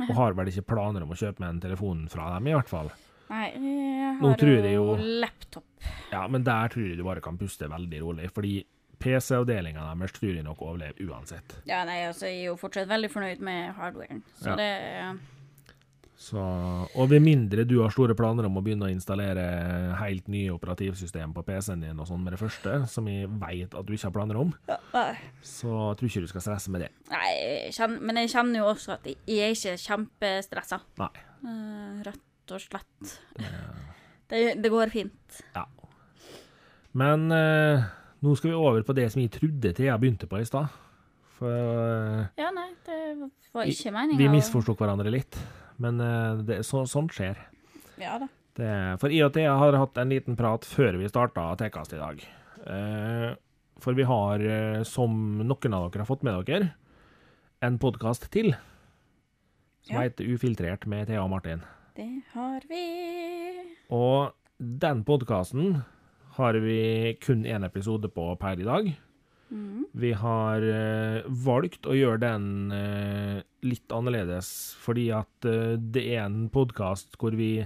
og har vel ikke planer om å kjøpe meg en telefon fra dem, i hvert fall. Nei, jeg har jo jo- laptop. Ja, men der tror jeg du bare kan puste veldig rolig, fordi PC-avdelinga deres tror jeg nok overlever uansett. Ja, nei, altså, jeg er jo fortsatt veldig fornøyd med hardwaren. Så Ja. det Så, og ved mindre du har store planer om å begynne å installere helt nye operativsystem på PC-en din og sånn med det første, som jeg vet at du ikke har planer om, Nei, så tror ikke du skal stresse med det. jeg kjenner, men jeg kjenner jo også at jeg er ikke kjempestressa. Nei. Eh, rett og slett. Det, det går fint. Ja. Men eh, nå skal vi over på det som jeg trodde Thea begynte på i stad. For eh, Ja, nei, det var ikke meninga. vi misforsto hverandre litt. Men eh, det, så, sånt skjer. Ja da. Det, for i og Thea har hatt en liten prat før vi starta Tekast i dag. Eh, for vi har, som noen av dere har fått med dere, en podkast til. Som Ja. heter Ufiltrert med Thea og Martin. Det har vi. Og den podkasten har vi kun én episode på per i dag. Mm. Vi har uh, valgt å gjøre den uh, litt annerledes, fordi at uh, det er en podkast hvor vi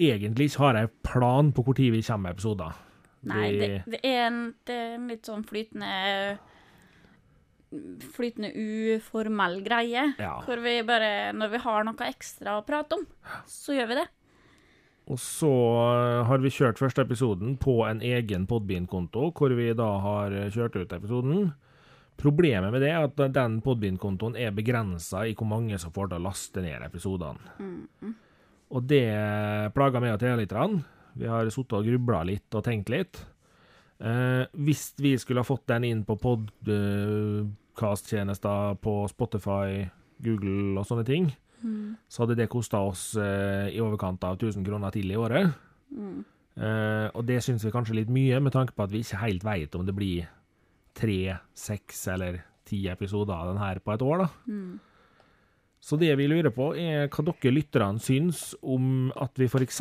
egentlig ikke har en plan på tid vi kommer med episoder. Nei, det, det, er en, det er en litt sånn flytende Flytende uformell greie. Ja. Hvor vi bare Når vi har noe ekstra å prate om, så gjør vi det. Og så eh, har vi kjørt første episoden på en egen Podbean-konto, hvor vi da har eh, kjørt ut episoden. Problemet med det er at den Podbean-kontoen er begrensa i hvor mange som får til å laste ned episodene. Og det plager meg og Thea litt. Vi har sittet og grubla litt og tenkt litt. Eh, hvis vi skulle ha fått den inn på podkast-tjenester på Spotify, Google og sånne ting, så hadde det kosta oss eh, i overkant av 1000 kroner til i året. Eh, og det syns vi kanskje litt mye, med tanke på at vi ikke helt veit om det blir tre, seks eller ti episoder av den her på et år, da. Så det vi lurer på, er hva dere lytterne syns om at vi f.eks.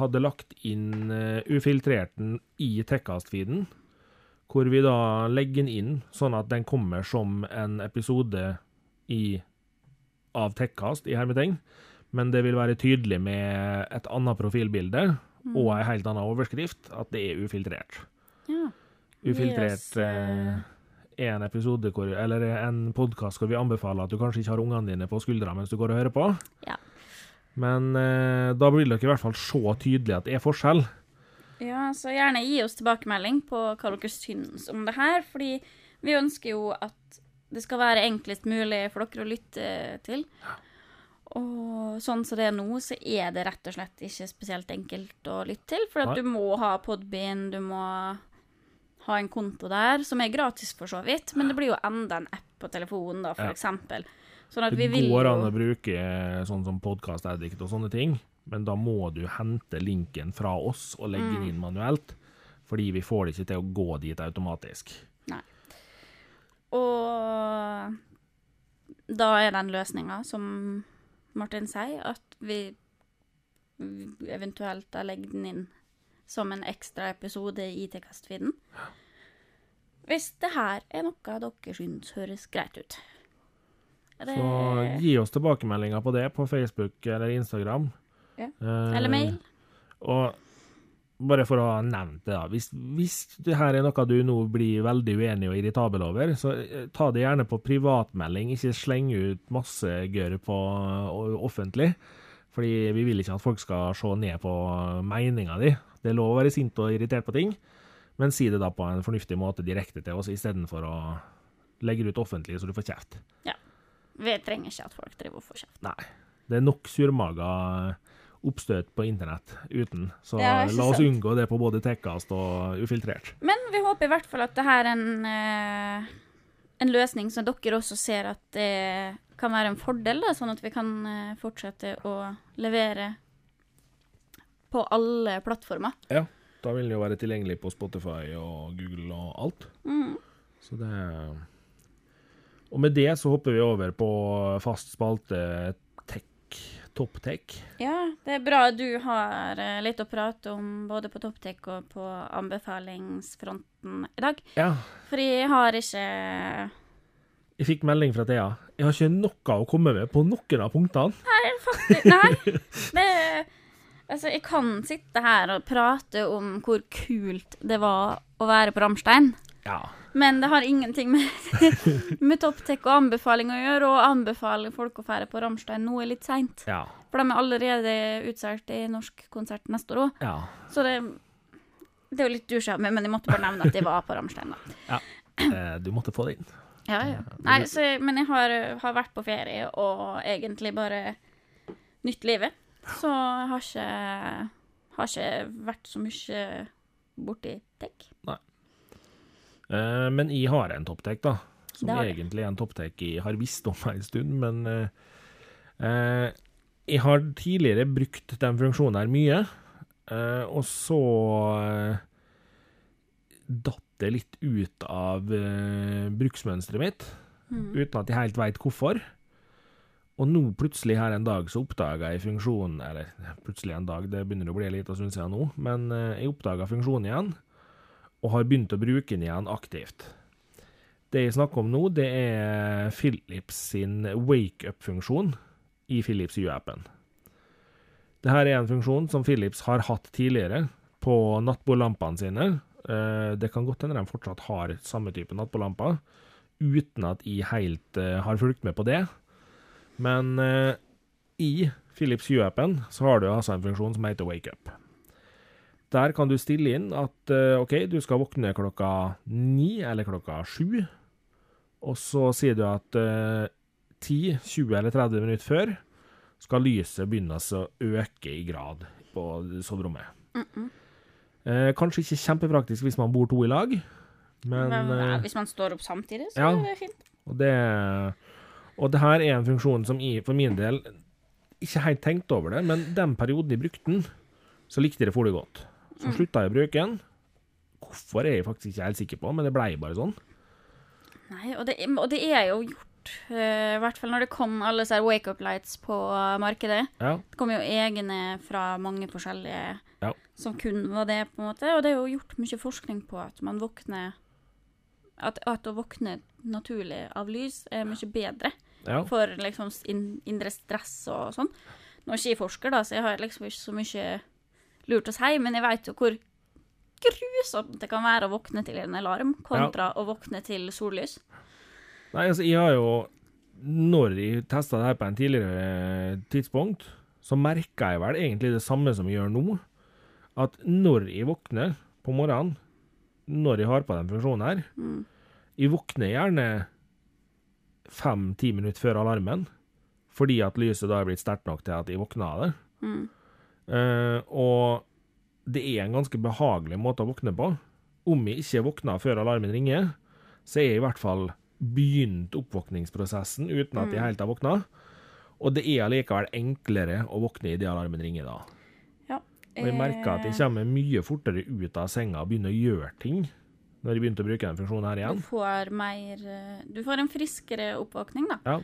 hadde lagt inn uh, ufiltrerten i Tekkast-feeden, hvor vi da legger den inn sånn at den kommer som en episode i av Tekkast i hermetegn, men det vil være tydelig med et annet profilbilde og ei helt annen overskrift at det er ufiltrert. Ja. Ufiltrert Yes, eh, eh, er en episode hvor, eller en podkast hvor vi anbefaler at du kanskje ikke har ungene dine på skuldra mens du går og hører på. Ja. Men eh, da vil dere i hvert fall se tydelig at det er forskjell. Ja, så gjerne gi oss tilbakemelding på hva dere syns om det her, fordi vi ønsker jo at det skal være enklest mulig for dere å lytte til. Og sånn som det er nå, så er det rett og slett ikke spesielt enkelt å lytte til, for at du må ha Podbean, du må ha en konto der, som er gratis for så vidt, men det blir jo enda en app på telefonen, da, for Ja. eksempel. Sånn Det går an å bruke eh, sånn som Podcast Addict og sånne ting, men da må du hente linken fra oss og legge Mm. den inn manuelt, fordi vi får det ikke til å gå dit automatisk. Og da er den løsninga, som Martin sier, at vi eventuelt legger den inn som en ekstra episode i Tekast-feeden. hvis det her er noe dere syns høres greit ut. Det- Så gi oss tilbakemeldinger på det på Facebook eller Instagram. Ja. Eh, Eller mail. Og bare for å ha nevnt det, da. Hvis, hvis det her er noe du nå blir veldig uenig og irritabel over, så eh, ta det gjerne på privatmelding. Ikke sleng ut masse gørr på offentlig. Fordi vi vil ikke at folk skal se ned på meninga di. Det er lov å være sint og irritert på ting, men si det da på en fornuftig måte direkte til oss, istedenfor å legge det ut offentlig så du får kjeft. Ja. Vi trenger ikke at folk driver og får kjeft. Nei. Det er nok surmaga oppstøt på internett uten, så la oss sant. unngå det på både Tekkast og Ufiltrert. Men vi håper i hvert fall at det her er en, eh, en løsning som dere også ser at det kan være en fordel, da, sånn at vi kan eh, fortsette å levere på alle plattformer. Ja, Da vil det jo være tilgjengelig på Spotify og Google og alt. Mm. Så det Og med det så hopper vi over på fast spalte tech, Top Tech. Ja, det er bra du har eh, litt å prate om både på Topptek og på anbefalingsfronten i dag. Ja, For jeg har ikke jeg fikk melding fra Thea. Jeg har ikke noe å komme med på noen av punktene. Nei, faktisk Nei. Det Altså, jeg kan sitte her og prate om hvor kult det var å være på Ramstein. Ja. Men det har ingenting med, med topptek og anbefaling å gjøre, og anbefaler folk å fære på Ramstein nå er litt seint. Ja. For de er allerede utsolgt i norsk konsert neste år òg. ja. Så det, det er jo litt dusja men jeg måtte bare nevne at jeg var på Ramstein, da. Eh, Du måtte få det inn. Ja, ja. Nei, så, men jeg har, har vært på ferie og egentlig bare nytt livet. Så jeg har ikke, har ikke vært så mye borti tech. Eh, Men jeg har en topptek, da. Som Det det. egentlig er en topptek jeg har visst om en stund, men eh, eh, Jeg har tidligere brukt den funksjonen her mye, eh, og så eh, datt det litt ut av eh, bruksmønsteret mitt, Mm. uten at jeg helt veit hvorfor. Og nå plutselig her en dag så oppdaga jeg funksjonen Eller plutselig en dag, det begynner å bli litt liten stund siden nå, men eh, jeg oppdaga funksjonen igjen og har begynt å bruke den igjen aktivt. Det jeg snakker om nå, det er Philips sin wake-up-funksjon i Philips U-appen. Dette er en funksjon som Philips har hatt tidligere på nattbordlampene sine. Eh, Det kan godt hende de fortsatt har samme type nattbordlamper, uten at jeg helt eh, har fulgt med på det. Men eh, i Philips U-appen så har du altså en funksjon som heter wake up. Der kan du stille inn at eh, OK, du skal våkne klokka ni eller klokka sju. Og så sier du at eh, 10, 20 eller 30 minutter før skal lyset begynne å øke i grad på soverommet. Mm -mm. Eh, kanskje ikke kjempepraktisk hvis man bor to i lag, men, Men, ja, eh, hvis man står opp samtidig, så ja. er det fint. og det Og det her er en funksjon som jeg for min del ikke helt tenkte over det, men den perioden jeg brukte den, så likte jeg det for det godt. Så Mm. slutta jeg å bruke den. Hvorfor er jeg faktisk ikke helt sikker på, men det blei bare sånn. Nei, og det, og det er jo gjort, eh, i hvert fall når det kom alle disse wake up lights på eh, markedet. Ja. Det kom jo egne fra mange forskjellige Ja. som kun var det, på en måte. Og det er jo gjort mye forskning på at man våkner At, at å våkne naturlig av lys er mye bedre ja. for liksom in, indre stress og sånn. Nå er ikke jeg forsker, da, så jeg har liksom ikke så mye lurt å si, men jeg veit jo hvor grusomt det kan være å våkne til en alarm kontra å våkne til sollys. Nei, altså, jeg har jo Når jeg testa det her på en tidligere tidspunkt, så merka jeg vel egentlig det samme som jeg gjør nå. At når jeg våkner på morgenen, når jeg har på den funksjonen her Mm. Jeg våkner gjerne fem-ti minutter før alarmen, fordi at lyset da er blitt sterkt nok til at jeg våkner av det. Mm. Eh, og det er en ganske behagelig måte å våkne på. Om jeg ikke våkner før alarmen ringer, så er jeg i hvert fall begynt oppvåkningsprosessen uten at jeg Mm. helt har våkna. Og det er allikevel enklere å våkne idet alarmen ringer da. Og jeg merker at jeg kommer mye fortere ut av senga og begynner å gjøre ting når jeg begynte å bruke den funksjonen her Du igjen. får mer eh, Du får en friskere oppvåkning, da. Ja.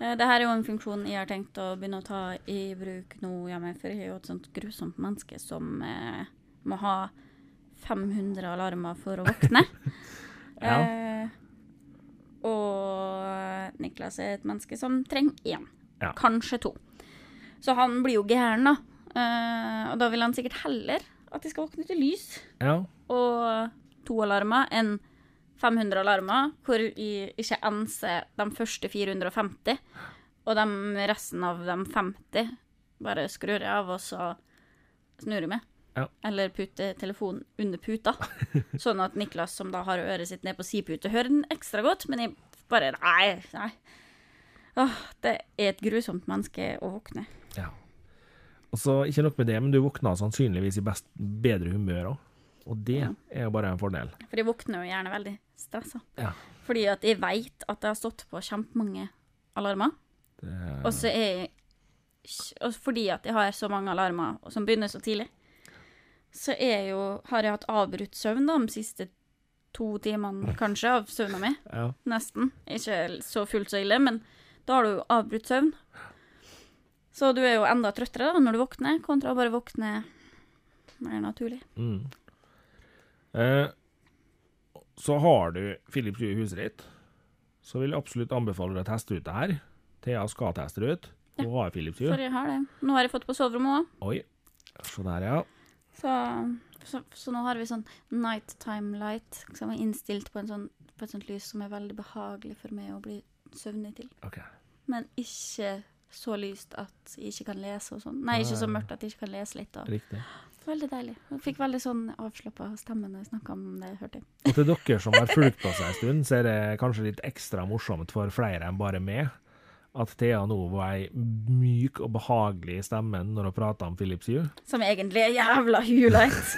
Eh, Det her er jo en funksjon jeg har tenkt å begynne å ta i bruk nå, ja, for jeg er jo et sånt grusomt menneske som eh, må ha 500 alarmer for å våkne. Ja. Eh, og Niklas er et menneske som trenger én. Ja. Kanskje to. Så han blir jo gæren, da. Eh, og da vil han sikkert heller at de skal våkne til lys Ja. og to alarmer enn 500 alarmer, hvor jeg ikke enser de første 450, og de resten av de 50 bare skrur jeg av, og så snur jeg meg. Ja. Eller putter telefonen under puta, sånn at Niklas, som da har øret sitt ned på si pute, hører den ekstra godt, men jeg bare Nei, nei. Åh, det er et grusomt menneske å våkne. ja. Og så ikke nok med det, men du våkna sannsynligvis i best, bedre humør òg. Og det er jo bare en fordel. For jeg våkner jo gjerne veldig stressa. Ja. Fordi at jeg veit at jeg har stått på kjempemange alarmer. Det, Og så er jeg og fordi at jeg har så mange alarmer som begynner så tidlig, så er jo, har jeg hatt avbrutt søvn da, de siste to timene kanskje av søvna mi. ja. Nesten. Ikke så fullt så ille, men da har du jo avbrutt søvn. Så du er jo enda trøttere da når du våkner, kontra å bare våkne mer naturlig. Mm. Eh, så har du Philips Hue husreit, så vil jeg absolutt anbefale deg å teste ut det her. Thea skal teste det ut. Hun har Philips Hue. For jeg har det. Nå har jeg fått på soverommet òg. Oi. Se der, ja. Så, så, så nå har vi sånn nighttime light som er innstilt på, en sånn, på et sånt lys som er veldig behagelig for meg å bli søvnig til. Okay. Men ikke så lyst at jeg ikke kan lese og sånn. Nei, ikke så mørkt at jeg ikke kan lese litt. Og. Riktig. Veldig deilig. Jeg fikk veldig sånn avslappa stemme når jeg snakka om det, hørte jeg. Og til dere som har fulgt oss en stund, så er det kanskje litt ekstra morsomt for flere enn bare meg at Thea nå var ei myk og behagelig stemme når hun prata om Philips Hue. Som egentlig er jævla hulight.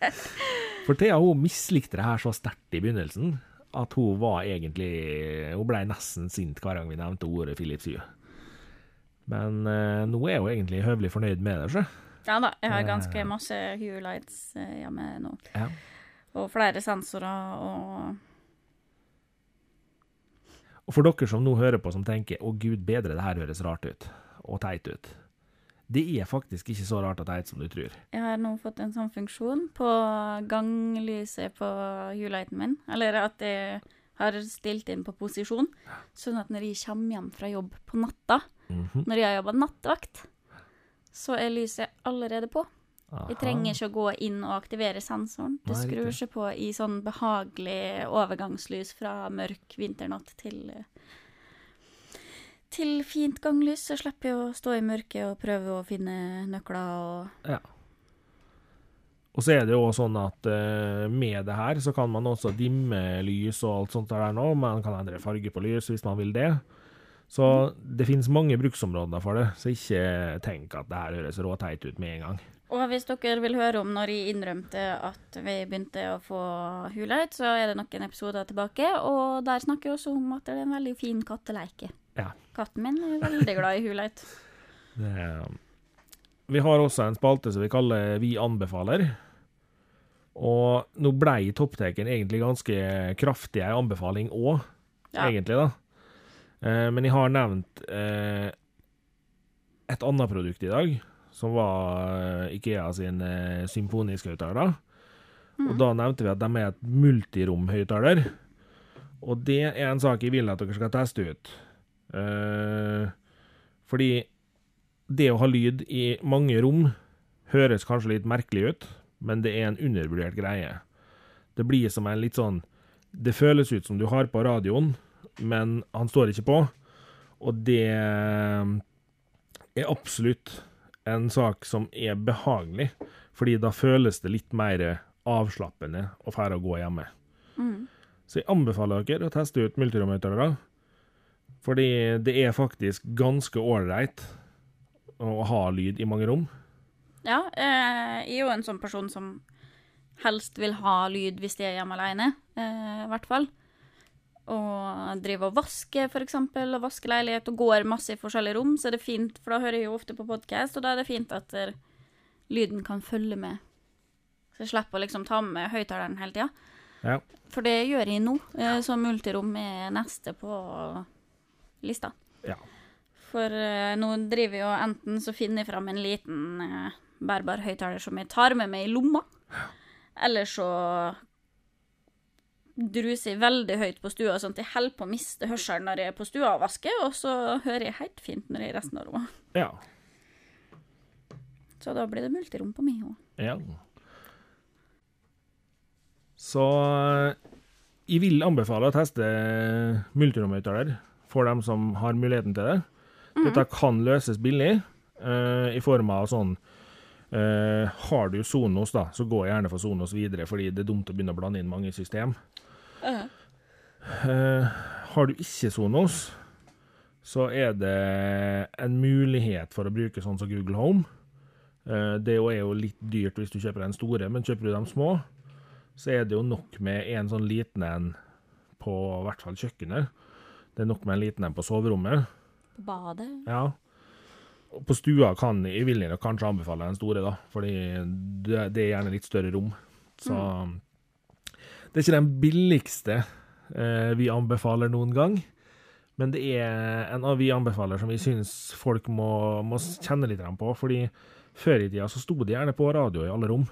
For Thea hun mislikte det her så sterkt i begynnelsen at hun var egentlig Hun ble nesten sint hver gang vi nevnte ordet Philips Hue. Men eh, nå er hun egentlig høvelig fornøyd med det, sjø. Ja da, jeg har ganske masse Hue Lights hjemme nå. Ja. Og flere sensorer og Og for dere som nå hører på som tenker 'Å gud bedre, det her høres rart ut', og teit ut. Det er faktisk ikke så rart og teit som du tror. Jeg har nå fått en sånn funksjon på ganglyset på Hue-lighten min. Eller at jeg har stilt inn på posisjon, sånn at når jeg kommer hjem fra jobb på natta, Mhm. når jeg har jobba nattevakt, så er lyset allerede på. Jeg trenger ikke å gå inn og aktivere sensoren. Det skrur seg på i sånn behagelig overgangslys fra mørk vinternatt til til fint ganglys, så slipper jeg å stå i mørket og prøve å finne nøkler og Ja. Og så er det jo sånn at uh, med det her så kan man også dimme lys og alt sånt der nå. Man kan endre farge på lys hvis man vil det. Så det finnes mange bruksområder for det, så ikke tenk at det her høres råteit ut med en gang. Og hvis dere vil høre om når jeg innrømte at vi begynte å få huleit, så er det noen episoder tilbake, og der snakker vi også om at det er en veldig fin katteleike. Ja. Katten min er veldig glad i huleit. Vi har også en spalte som vi kaller Vi anbefaler. Og nå blei toppteken egentlig ganske kraftig ei anbefaling òg, Ja. egentlig, da. Eh, men jeg har nevnt eh, et annet produkt i dag, som var eh, Ikea sin symfoniske høyttaler. Og da nevnte vi at de er et multirom-høyttaler. Og det er en sak jeg vil at dere skal teste ut. Eh, fordi det å ha lyd i mange rom høres kanskje litt merkelig ut, men det er en undervurdert greie. Det blir som en litt sånn Det føles ut som du har på radioen, men han står ikke på. Og det er absolutt en sak som er behagelig, fordi da føles det litt mer avslappende å fære og gå hjemme. Mm. Så jeg anbefaler dere å teste ut multiromhøyttalere, fordi det er faktisk ganske ålreit å ha lyd i mange rom. Ja, eh, jeg er jo en sånn person som helst vil ha lyd hvis de er hjemme alene, eh, i hvert fall. Og driver og vasker, eksempel, og vasker leilighet og går masse i forskjellige rom, så er det fint, for da hører jeg jo ofte på podkast, og da er det fint at lyden kan følge med. Så jeg slipper å liksom ta med høyttaleren hele tida. Ja. For det gjør jeg nå, eh, så multirom er neste på lista. Ja. For eh, nå driver jeg jo enten så finner jeg fram en liten eh, bærbar høyttaler som jeg tar med meg i lomma, eller så druser veldig høyt på stua, sånn at jeg holder på å miste hørselen når jeg er på stua og vasker, og så hører jeg helt fint når jeg er i resten av rommet. Ja. Så da blir det multirom på meg òg. ja. Så jeg vil anbefale å teste multiromhøyttaler for dem som har muligheten til det. Dette kan løses billig, uh, i form av sånn Uh, Har du Sonos, da, så gå gjerne for Sonos videre, fordi det er dumt å begynne å blande inn mange system. Eh, har du ikke Sonos, så er det en mulighet for å bruke sånn som Google Home. Eh, det er jo litt dyrt hvis du kjøper den store, men kjøper du de små, så er det jo nok med en sånn liten en på i hvert fall kjøkkenet. Det er nok med en liten en på soverommet. På badet. Ja. På stua kan jeg vil jeg kanskje anbefale den store, da, fordi det, det er gjerne litt større rom. Så det er ikke den billigste eh, vi anbefaler noen gang, men det er en av vi anbefaler som vi syns folk må, må kjenne litt på, fordi før i tida så sto det gjerne på radio i alle rom.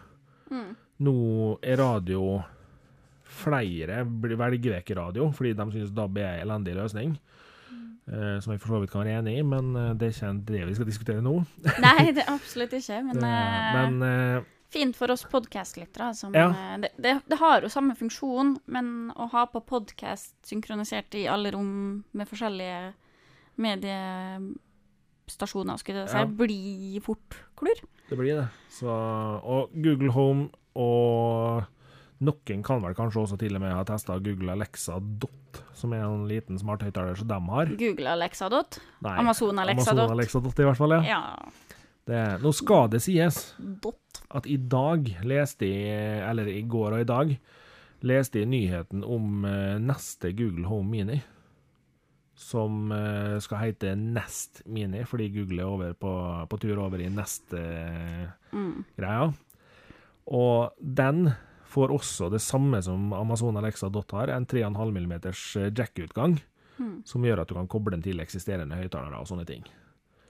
Nå er radio Flere velger vekk radio fordi de syns DAB er en elendig løsning. Uh, som jeg for så vidt kan være enig i, men eh, det er ikke det vi skal diskutere nå. Nei, det er absolutt ikke, men, Det, eh, men fint for oss podkastlyttere. som, Ja. eh, Det, det, det har jo samme funksjon, men å ha på podkast synkronisert i alle rom med forskjellige mediestasjoner, skulle jeg si, Ja. blir fort klur. det blir det. Så, og Google Home og noen kan vel kanskje også til og med ha testa Google Alexa Dot, som er en liten smarthøyttaler som de har. Google Alexa dot. Nei, Amazon Alexa Amazon dot. Alexa Dot i hvert fall, ja. Ja, Det, nå skal det sies dot. At i dag leste jeg, eller i går og i dag, leste jeg nyheten om eh, neste Google Home Mini. Som eh, skal hete Nest Mini, fordi Google er over på, på tur over i neste eh, Mm. greia. Og den får også det samme som Amazon Alexa Dot har, en 3,5 mm jack-utgang, Mm. som gjør at du kan koble den til eksisterende høyttalere og sånne ting.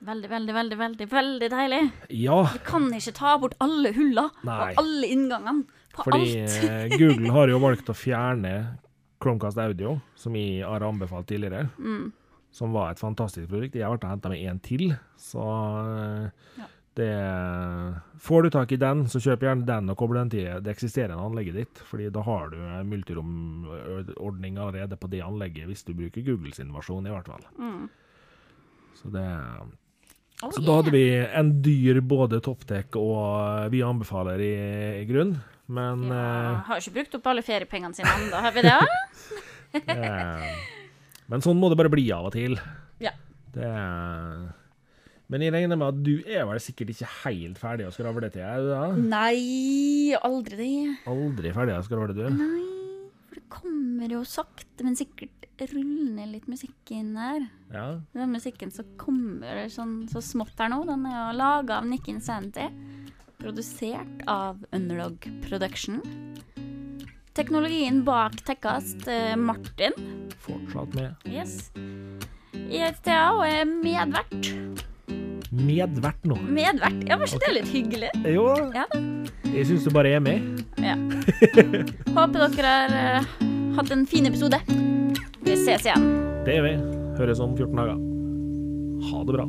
Veldig, veldig, veldig, veldig veldig deilig. Ja, Vi kan ikke ta bort alle huller og alle inngangene på fordi alt. Fordi Google har jo valgt å fjerne Chromecast Audio, som jeg har anbefalt tidligere, Mm. som var et fantastisk produkt. Jeg har vært og henta med en til, så eh, Ja. det Får du tak i den, så kjøp gjerne den og kobl den til det eksisterende anlegget ditt, fordi da har du multiromordning allerede på det anlegget, hvis du bruker Googles versjon, i hvert fall. Mm. Så det Oh, Så da hadde vi en dyr både topptek og vi anbefaler i, i grunn, men ja, eh, Har ikke brukt opp alle feriepengene sine ennå, har vi det? Eh, Men sånn må det bare bli av og til. Ja. Det Men jeg regner med at du er vel sikkert ikke helt ferdig å skravle til, er du da? Nei, aldri det. Aldri ferdig å skravle, du? Nei, for det kommer jo sakte, men sikkert rullende litt musikk inn her. Ja. Den musikken som kommer sånn så smått her nå, den er jo laga av Nick Insanity. Produsert av Underdog Production. Teknologien bak Tekkast, eh, Martin. Fortsatt med. Yes. I sted og er medvert. Medvert nå. Medvert? Ja, var ikke det litt hyggelig? Jo, Ja jeg syns du bare er med. Ja. Håper dere har eh, hatt en fin episode. Vi ses igjen. Det gjør vi. Høres om 14 dager. Ha det bra.